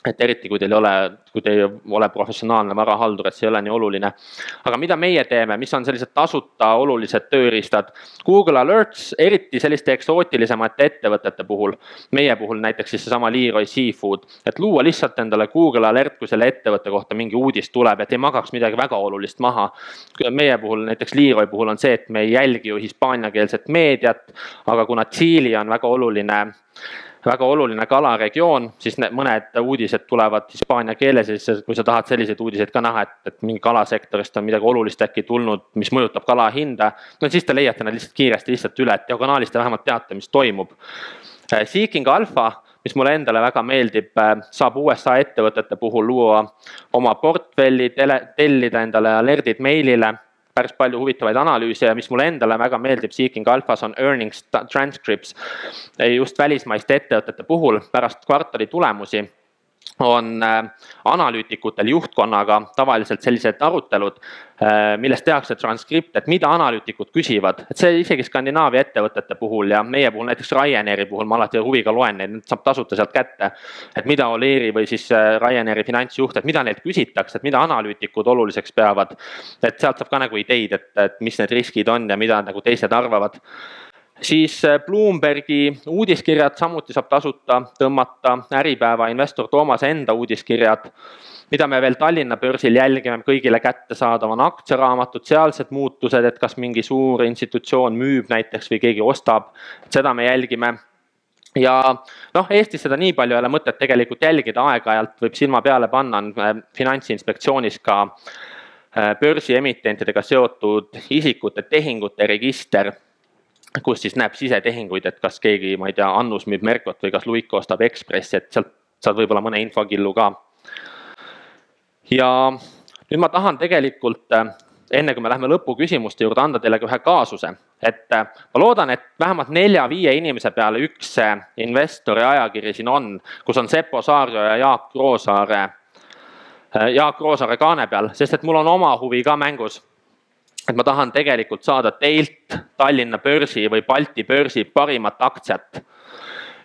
et eriti, kui teil ei ole, kui te ei ole professionaalne varahaldur, et see ei ole nii oluline. aga mida meie teeme, mis on sellised tasuta olulised tööriistad? Google Alerts, eriti selliste eksootilisemate ettevõtete puhul, meie puhul näiteks siis seesama Leroy Seafood, et luua lihtsalt endale Google Alert, kui selle ettevõtte kohta mingi uudis tuleb, et ei magaks midagi väga olulist maha. meie puhul, näiteks Leroy puhul on see, et me ei jälgi ju hispaaniakeelset meediat, aga kuna Tšiili on väga oluline väga oluline kalaregioon, siis need mõned uudised tulevad hispaania keeles ja siis kui sa tahad selliseid uudiseid ka näha, et, et mingi kalasektorist on midagi olulist äkki tulnud, mis mõjutab kala hinda. no siis te leiate need lihtsalt kiiresti lihtsalt üle, et diagonaalis te vähemalt teate, mis toimub. Äh, Seeking Alpha, mis mulle endale väga meeldib, äh, saab USA ettevõtete puhul luua oma portfelli, tellida endale alert'id meilile päris palju huvitavaid analüüse ja mis mulle endale väga meeldib Seeking Alphas on earnings transcripts. Just välismaiste ettevõtete puhul pärast kvartali tulemusi on äh, analüütikutel juhtkonnaga tavaliselt sellised arutelud, äh, milles tehakse transkript, et mida analüütikud küsivad, et see isegi Skandinaavia ettevõtete puhul ja meie puhul näiteks Ryanairi puhul ma alati huviga loen neid, need saab tasuta sealt kätte. et mida Oleri või siis äh, Ryanairi finantsjuht, et mida neilt küsitakse, et mida analüütikud oluliseks peavad. et sealt saab ka nagu ideid, et, et mis need riskid on ja mida nagu teised arvavad siis äh, Bloombergi uudiskirjad samuti saab tasuta tõmmata, Äripäeva investor Toomase enda uudiskirjad, mida me veel Tallinna börsil jälgime, kõigile kättesaadav on aktsiaraamatud, sealsed muutused, et kas mingi suur institutsioon müüb näiteks või keegi ostab, seda me jälgime. Ja noh, Eestis seda nii palju ei ole mõtet tegelikult jälgida, aeg-ajalt võib silma peale panna, on äh, Finantsinspektsioonis ka äh, börsiemitentidega seotud isikute tehingute register kus siis näeb sisetehinguid, et kas keegi, ma ei tea, Annus müüb Merkot või kas Luik ostab Ekspressi, et sealt saad võib-olla mõne infokillu ka. ja nüüd ma tahan tegelikult, enne kui me läheme lõpuküsimuste juurde, anda teile ka ühe kaasuse, et ma loodan, et vähemalt nelja-viie inimese peale üks investori ajakiri siin on, kus on Sepo Saarjo ja Jaak Roosaare, Jaak Roosaare kaane peal, sest et mul on oma huvi ka mängus et ma tahan tegelikult saada teilt Tallinna börsi või Balti börsi parimat aktsiat.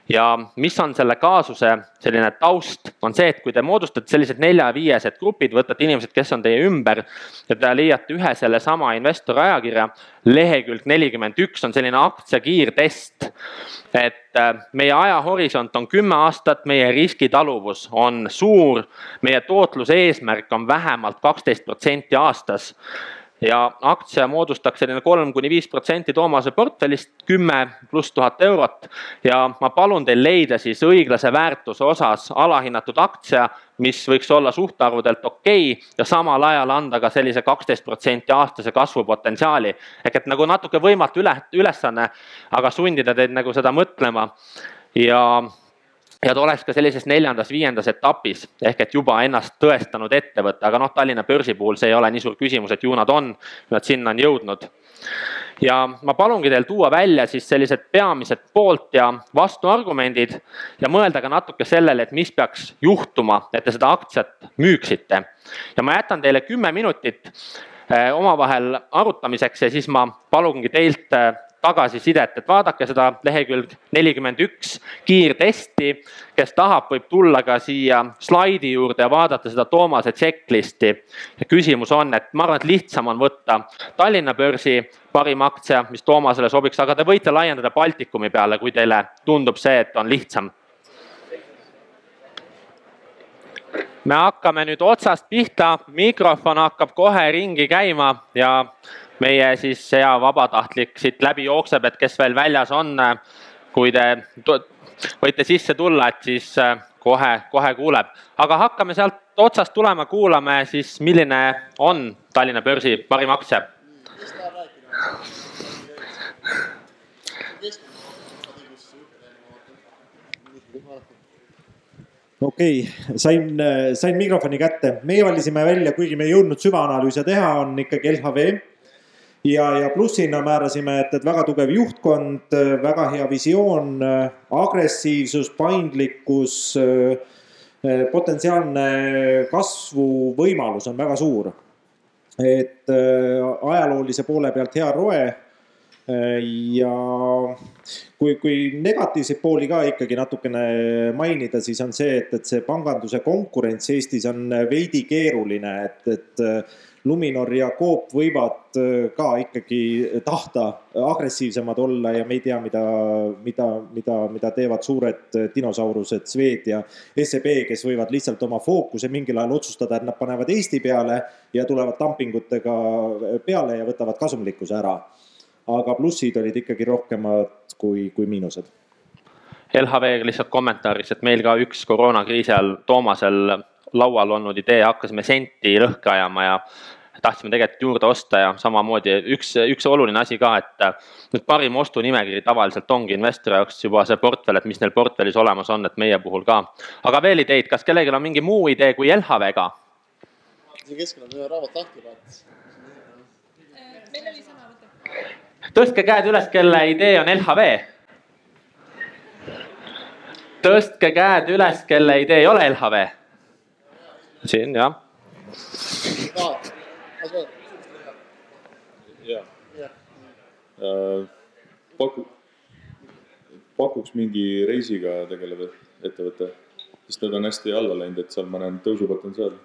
ja mis on selle kaasuse selline taust, on see, et kui te moodustate sellised nelja-viiesed grupid, võtate inimesed, kes on teie ümber ja te leiate ühe sellesama investori ajakirja, lehekülg nelikümmend üks on selline aktsia kiirtest. et äh, meie ajahorisont on kümme aastat, meie riskitaluvus on suur, meie tootluse eesmärk on vähemalt kaksteist protsenti aastas ja aktsia moodustaks selline kolm kuni viis protsenti Toomase portfellist, kümme pluss tuhat eurot. ja ma palun teil leida siis õiglase väärtuse osas alahinnatud aktsia, mis võiks olla suhtarvudelt okei okay, ja samal ajal anda ka sellise kaksteist protsenti aastase kasvupotentsiaali. ehk et nagu natuke võimatu üle, ülesanne, aga sundida teid nagu seda mõtlema ja ja ta oleks ka sellises neljandas-viiendas etapis ehk et juba ennast tõestanud ettevõte, aga noh, Tallinna börsi puhul see ei ole nii suur küsimus, et ju nad on, nad sinna on jõudnud. ja ma palungi teil tuua välja siis sellised peamised poolt ja vastuargumendid ja mõelda ka natuke sellele, et mis peaks juhtuma, et te seda aktsiat müüksite. ja ma jätan teile kümme minutit eh, omavahel arutamiseks ja siis ma palungi teilt eh, tagasisidet, et vaadake seda lehekülg nelikümmend üks kiirtesti. kes tahab, võib tulla ka siia slaidi juurde ja vaadata seda Toomase checklist'i. küsimus on, et ma arvan, et lihtsam on võtta Tallinna börsi parim aktsia, mis Toomasele sobiks, aga te võite laiendada Baltikumi peale, kui teile tundub see, et on lihtsam me hakkame nüüd otsast pihta, mikrofon hakkab kohe ringi käima ja meie siis hea vabatahtlik siit läbi jookseb, et kes veel väljas on. kui te võite sisse tulla, et siis äh, kohe, kohe kuuleb, aga hakkame sealt otsast tulema, kuulame siis, milline on Tallinna börsi parim aktsia. Okei okay,, sain, sain mikrofoni kätte. meie valisime välja, kuigi me ei jõudnud süvaanalüüse teha, on ikkagi LHV. ja, ja plussina määrasime, et, et väga tugev juhtkond, väga hea visioon, agressiivsus, paindlikkus, potentsiaalne kasvuvõimalus on väga suur. et ajaloolise poole pealt hea roe ja kui, kui negatiivseid pooli ka ikkagi natukene mainida, siis on see, et, et see panganduse konkurents Eestis on veidi keeruline, et, et Luminor ja Coop võivad ka ikkagi tahta agressiivsemad olla ja me ei tea, mida, mida, mida, mida teevad suured dinosaurused, Swed ja SEB, kes võivad lihtsalt oma fookuse mingil ajal otsustada, et nad panevad Eesti peale ja tulevad dumpingutega peale ja võtavad kasumlikkuse ära aga plussid olid ikkagi rohkemad kui, kui miinused. LHV lihtsalt kommentaariks, et meil ka üks koroonakriisi ajal Toomasel laual olnud idee, hakkasime senti lõhki ajama ja tahtsime tegelikult juurde osta ja samamoodi üks, üks oluline asi ka, et nüüd parim ostunimekiri tavaliselt ongi investori jaoks juba see portfell, et mis neil portfellis olemas on, et meie puhul ka. aga veel ideid, kas kellelgi on mingi muu idee kui LHV-ga? siin keskel on ühe raamat lahti, vaat. meil oli sõnavõtt tõstke käed üles, kelle idee on LHV. tõstke käed üles, kelle idee ei ole LHV. siin jah. paku, pakuks mingi reisiga tegelev ettevõte, sest need on hästi alla läinud, et seal ma näen tõusupotentsiaali.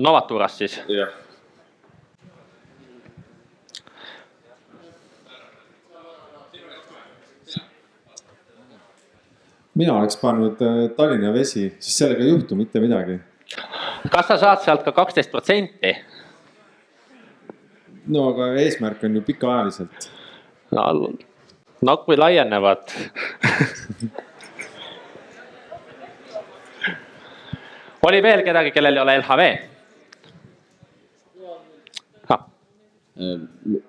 Novaturas siis? jah mina oleks pannud äh, Tallinna Vesi, siis sellega ei juhtu mitte midagi. kas sa saad sealt ka kaksteist protsenti? no aga eesmärk on ju pikaajaliselt. no, no kui laienevad oli veel kedagi, kellel ei ole LHV?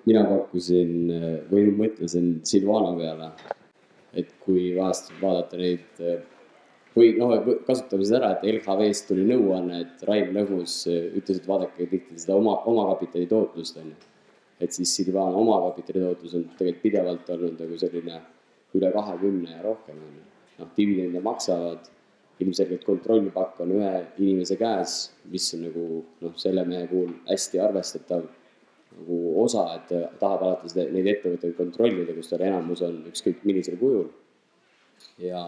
mina pakkusin või mõtlesin Silvano peale et kui vahest vaadata neid või noh, kasutame siis ära, et LHV-st tuli nõuanne, et Raim Lõhmus ütles, et vaadake tihti seda oma, omakapitali tootlust on ju. et siis Silvana omakapitali tootlus on tegelikult pidevalt olnud nagu selline üle kahekümne ja rohkem on ju. noh, dividende maksavad, ilmselgelt kontrollpakk on ühe inimese käes, mis on nagu noh, selle mehe puhul hästi arvestatav nagu osa, et tahab alati seda, neid ettevõtteid kontrollida, kus tal enamus on ükskõik millisel kujul. ja,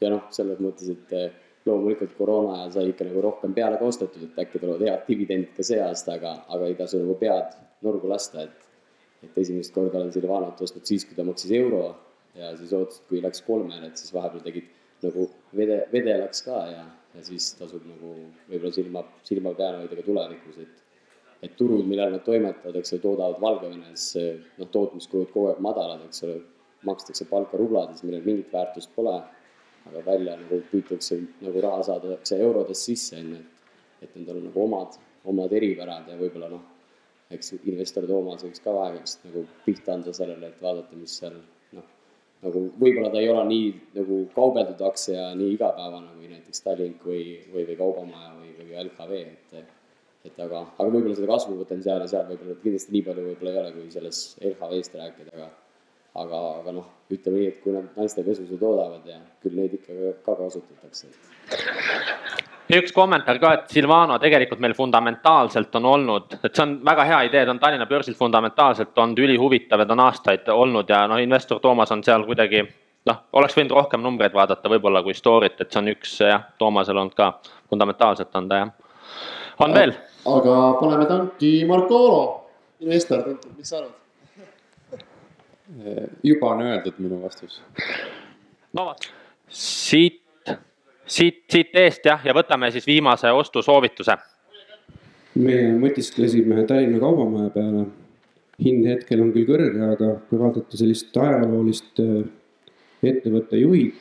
ja noh, selles mõttes, et eh, loomulikult koroona ajal sai ikka nagu rohkem peale ka ostetud, et äkki tulevad head dividendid ka see aasta, aga, aga ei tasu nagu pead nurgu lasta, et et esimest korda olen Silvanot ostnud siis, kui ta maksis euro ja siis ootasid, kui läks kolmele, et siis vahepeal tegid nagu vede, vedelaks ka ja, ja siis tasub nagu võib-olla silma, silma peal hoida ka tulevikus, et et turud, millal nad toimetavad, eks ole, toodavad Valgevenes, noh, tootmiskulud kogu aeg madalad, eks ole, makstakse palka rublades, millel mingit väärtust pole, aga välja nagu püütakse nagu raha saada eurodes sisse, on ju, et, et nendel on nagu omad, omad eripärad ja võib-olla noh, eks investor Toomas võiks ka aeg-ajalt nagu pihta anda sellele, et vaadata, mis seal noh, nagu võib-olla ta ei ole nii nagu kaubeldud aktsia nii igapäevane kui näiteks Tallink või, või, või Kaubamaja või, või LHV, et et aga, aga võib-olla seda kasvupotentsiaali seal võib-olla kindlasti nii palju võib-olla ei ole, kui selles LHV-st rääkida, aga aga, aga noh, ütleme nii, et kui nad naiste pesusid toodavad ja küll neid ikka ka kasutatakse. üks kommentaar ka, et Silvano tegelikult meil fundamentaalselt on olnud, et see on väga hea idee, ta on Tallinna börsil fundamentaalselt olnud ülihuvitav ja ta on aastaid olnud ja noh, investor Toomas on seal kuidagi noh, oleks võinud rohkem numbreid vaadata võib-olla kui story't, et see on üks jah, Toomasel olnud ka fundamentaalselt on ta jah. On veel? aga paneme tanki Marko Olo, investor, mis sa arvad? juba on öeldud minu vastus. no vot, siit, siit, siit eest jah, ja võtame siis viimase ostusoovituse. me mõtisklesime Tallinna Kaubamaja peale. hind hetkel on küll kõrge, aga kui vaadata sellist ajaloolist äh, ettevõtte juhid,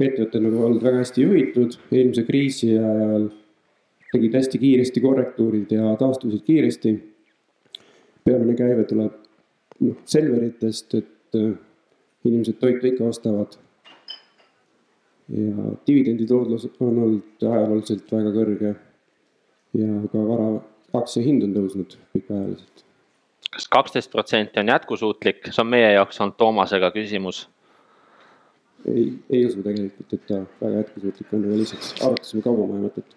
ettevõte on nagu olnud väga hästi juhitud, eelmise kriisi ajal tegid hästi kiiresti korrektuurid ja taastusid kiiresti. peamine käive tuleb noh, Selveritest, et äh, inimesed toitu ikka ostavad. ja dividenditootlus on olnud ajalooliselt väga kõrge. ja ka vara aktsia hind on tõusnud pikaajaliselt. kas kaksteist protsenti on jätkusuutlik, see on meie jaoks olnud Toomasega küsimus ei, ei usu tegelikult, et ta väga jätkusuutlik on, aga lihtsalt arutasime kaubamaja mõtet.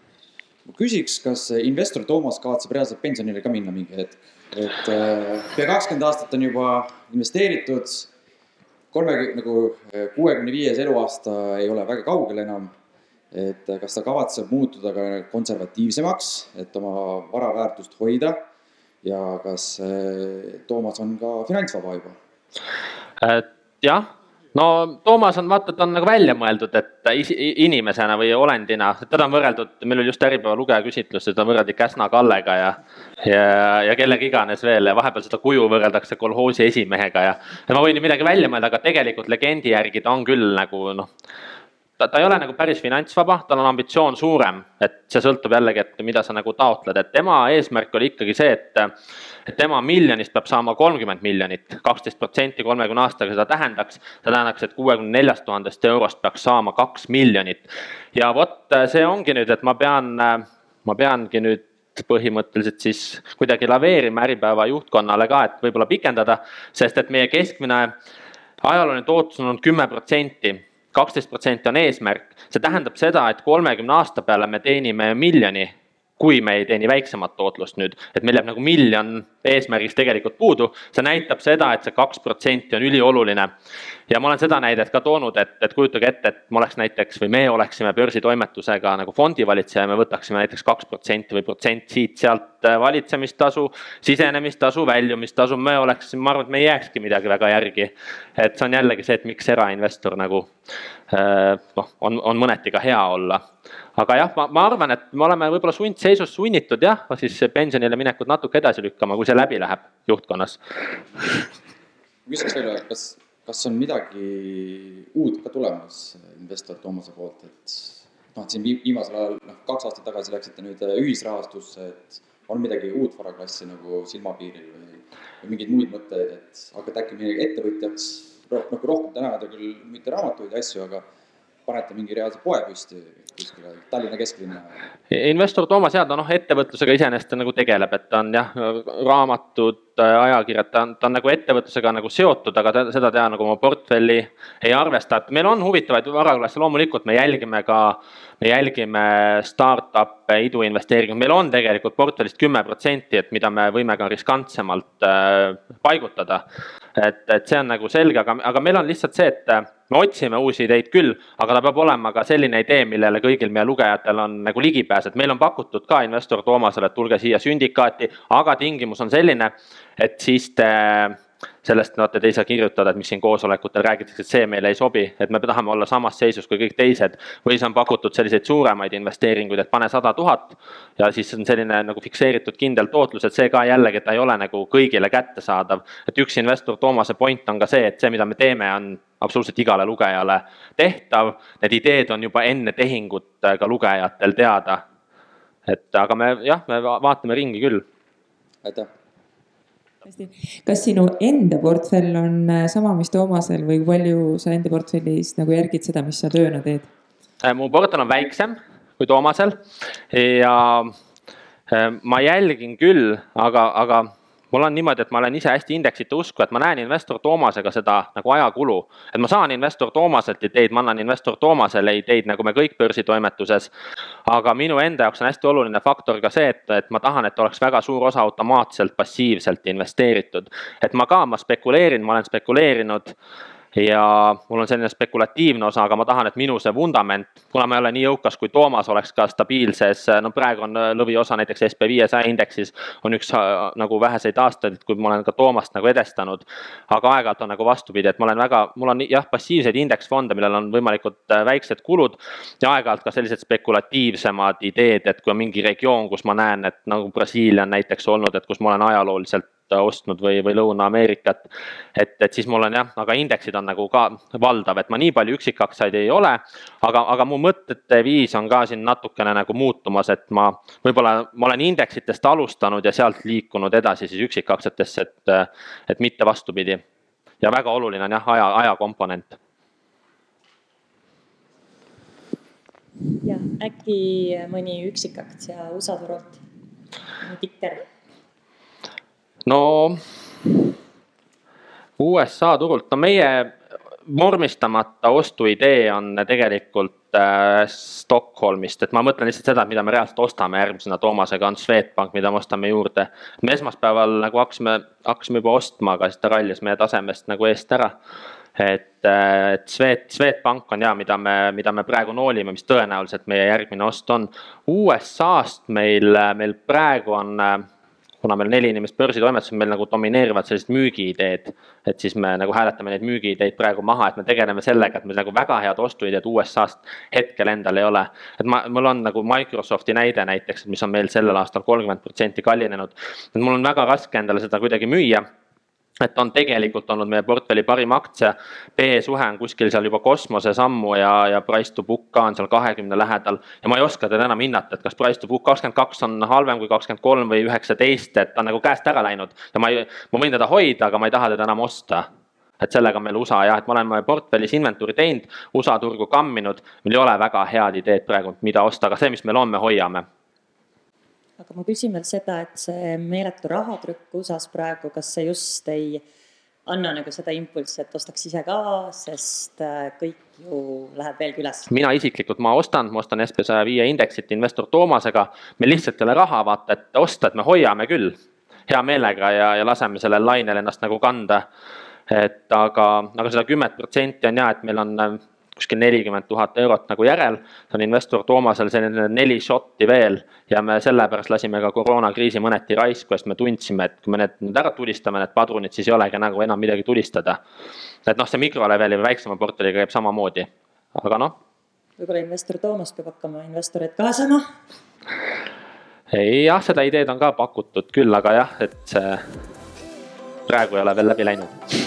Ma küsiks, kas investor Toomas kavatseb reaalselt pensionile ka minna mingi hetk, et äh, pea kakskümmend aastat on juba investeeritud. kolmekümne, nagu äh, kuuekümne viies eluaasta ei ole väga kaugel enam. et kas ta kavatseb muutuda ka konservatiivsemaks, et oma vara väärtust hoida ja kas äh, Toomas on ka finantsvaba juba? jah no Toomas on vaata, ta on nagu välja mõeldud, et inimesena või olendina, teda on võrreldud, meil oli just Äripäeva lugeja küsitlus, teda võrreldi Käsna Kallega ja. ja, ja kellega iganes veel ja vahepeal seda kuju võrreldakse kolhoosi esimehega ja. ja ma võin ju midagi välja mõelda, aga tegelikult legendi järgi ta on küll nagu noh ta, ta ei ole nagu päris finantsvaba, tal on ambitsioon suurem, et see sõltub jällegi, et mida sa nagu taotled, et tema eesmärk oli ikkagi see, et et tema miljonist peab saama kolmkümmend miljonit, kaksteist protsenti kolmekümne aastaga seda tähendaks, see tähendaks, et kuuekümne neljast tuhandest eurost peaks saama kaks miljonit. ja vot see ongi nüüd, et ma pean, ma peangi nüüd põhimõtteliselt siis kuidagi laveerima Äripäeva juhtkonnale ka, et võib-olla pikendada, sest et meie keskmine ajalooline tootlus on olnud kümme protsenti kaksteist protsenti on eesmärk, see tähendab seda, et kolmekümne aasta peale me teenime miljoni kui me ei teeni väiksemat tootlust nüüd, et meil jääb nagu miljon eesmärgist tegelikult puudu, see näitab seda, et see kaks protsenti on ülioluline. Ja ma olen seda näidet ka toonud, et, et kujutage ette, et ma oleks näiteks või me oleksime börsitoimetusega nagu fondivalitseja ja me võtaksime näiteks kaks protsenti või protsent siit-sealt äh, valitsemistasu, sisenemistasu, väljumistasu, me oleksime, ma arvan, et me ei jääkski midagi väga järgi. et see on jällegi see, et miks erainvestor nagu äh, noh, on, on mõneti ka hea olla aga jah, ma, ma arvan, et me oleme võib-olla sundseisus sunnitud jah, siis pensionile minekut natuke edasi lükkama, kui see läbi läheb juhtkonnas. küsiks veel, kas, kas on midagi uut ka tulemas investor Toomase poolt, et noh, et siin viimasel ajal, noh, kaks aastat tagasi läksite nüüd ühisrahastusse, et on midagi uut varaklassi nagu silmapiiril või, või mingeid muid mõtteid, et hakkate äkki midagi ettevõtjaks, nagu rohkem te näete küll mitte raamatuid ja asju, aga panete mingi reaalse poe püsti kuskile Tallinna kesklinna? investor Toomas Jaa, ta noh, ettevõtlusega iseenesest nagu tegeleb, et ta on jah, raamatud, ajakirjad, ta on, ta on nagu ettevõtlusega nagu seotud, aga ta, seda ta nagu oma portfelli ei arvesta, et meil on huvitavaid varaklasse, loomulikult me jälgime ka, me jälgime startup'e, iduinvesteeringuid, meil on tegelikult portfellist kümme protsenti, et mida me võime ka riskantsemalt äh, paigutada. et, et see on nagu selge, aga, aga meil on lihtsalt see, et me otsime uusi ideid küll, aga ta peab olema ka selline idee, millele kõigil meie lugejatel on nagu ligipääs, et meil on pakutud ka investor Toomasele, et tulge siia sündikaati, aga tingimus on selline, et siis te sellest no te ei saa kirjutada, et mis siin koosolekutel räägitakse, et see meile ei sobi, et me tahame olla samas seisus kui kõik teised. või siis on pakutud selliseid suuremaid investeeringuid, et pane sada tuhat ja siis on selline nagu fikseeritud kindel tootlus, et see ka jällegi, ta ei ole nagu kõigile kättesaadav. et üks investor Toomase point on ka see, et see, mida me teeme, on absoluutselt igale lugejale tehtav. Need ideed on juba enne tehingut ka lugejatel teada. et aga me jah, me vaatame ringi küll. aitäh kas sinu enda portfell on äh, sama, mis Toomasel või palju sa enda portfellis nagu järgid seda, mis sa tööna teed? Äh, mu portfell on väiksem kui Toomasel ja äh, ma jälgin küll, aga, aga mul on niimoodi, et ma olen ise hästi indeksite usku, et ma näen investor Toomasega seda nagu ajakulu. et ma saan investor Toomaselt ideid, ma annan investor Toomasele ideid, nagu me kõik börsitoimetuses. aga minu enda jaoks on hästi oluline faktor ka see, et, et ma tahan, et oleks väga suur osa automaatselt passiivselt investeeritud. et ma ka, ma spekuleerin, ma olen spekuleerinud ja mul on selline spekulatiivne osa, aga ma tahan, et minu see vundament, kuna ma ei ole nii jõukas kui Toomas, oleks ka stabiilses, no praegu on lõviosa näiteks SB viiesaja indeksis on üks äh, nagu väheseid aastaid, kui ma olen ka Toomast nagu edestanud. aga aeg-ajalt on nagu vastupidi, et ma olen väga, mul on jah, passiivseid indeksfonde, millel on võimalikult väiksed kulud ja aeg-ajalt ka sellised spekulatiivsemad ideed, et kui on mingi regioon, kus ma näen, et nagu Brasiilia on näiteks olnud, et kus ma olen ajalooliselt ostnud või, või Lõuna-Ameerikat. et, et siis mul on jah, aga indeksid on nagu ka valdav, et ma nii palju üksikaktsiaid ei ole. aga, aga mu mõtete viis on ka siin natukene nagu muutumas, et ma võib-olla ma olen indeksitest alustanud ja sealt liikunud edasi siis üksikaktsiatesse, et, et mitte vastupidi. ja väga oluline on jah, aja, aja komponent jah, äkki mõni üksikaktsia USA turult, tikker no USA turult, no meie vormistamata ostuidee on tegelikult äh, Stockholmist, et ma mõtlen lihtsalt seda, mida me reaalselt ostame järgmisena Toomasega on Swedbank, mida me ostame juurde. me esmaspäeval nagu hakkasime, hakkasime juba ostma, aga siis ta rallis meie tasemest nagu eest ära. et, äh, et Swed, Swedbank on ja, mida me, mida me praegu noolime, mis tõenäoliselt meie järgmine ost on. USA-st meil, meil praegu on äh, kuna meil neli inimest börsitoimetuses, meil nagu domineerivad sellised müügiideed. et siis me nagu hääletame neid müügiideid praegu maha, et me tegeleme sellega, et meil nagu väga head ostuideed USA-st hetkel endal ei ole. et ma, mul on nagu Microsofti näide näiteks, mis on meil sellel aastal kolmkümmend protsenti kallinenud. et mul on väga raske endale seda kuidagi müüa et on tegelikult olnud meie portfelli parim aktsia. B-suhe on kuskil seal juba kosmose sammu ja, ja price to book ka on seal kahekümne lähedal. ja ma ei oska teda enam hinnata, et kas price to book kakskümmend kaks on halvem kui kakskümmend kolm või üheksateist, et ta on nagu käest ära läinud. ja ma ei, ma võin teda hoida, aga ma ei taha teda enam osta et sellega on meil USA jah, et me oleme portfellis inventuuri teinud, USA turgu kamminud, meil ei ole väga head ideed praegu, mida osta, aga see, mis meil on, me hoiame aga ma küsin veel seda, et see meeletu rahatrükk USA-s praegu, kas see just ei anna nagu seda impulssi, et ostaks ise ka, sest äh, kõik ju läheb veelgi üles. mina isiklikult, ma ostan, ma ostan SB saja viie indeksit investor Toomasega, meil lihtsalt ei ole raha, vaata, et osta, et me hoiame küll hea meelega ja, ja laseme sellel lainel ennast nagu kanda. et aga, aga seda kümmet protsenti on ja, et meil on kuskil nelikümmend tuhat eurot nagu järel. see on investor Toomasel selline neli šotti veel ja me sellepärast lasime ka koroonakriisi mõneti raisku, sest me tundsime, et kui me need nüüd ära tulistame, need padrunid, siis ei olegi nagu enam midagi tulistada. et noh, see mikroleveli või väiksema portfelliga käib samamoodi, aga noh. võib-olla investor Toomas peab hakkama investoreid kaasama? ei jah, seda ideed on ka pakutud küll, aga jah, et see praegu ei ole veel läbi läinud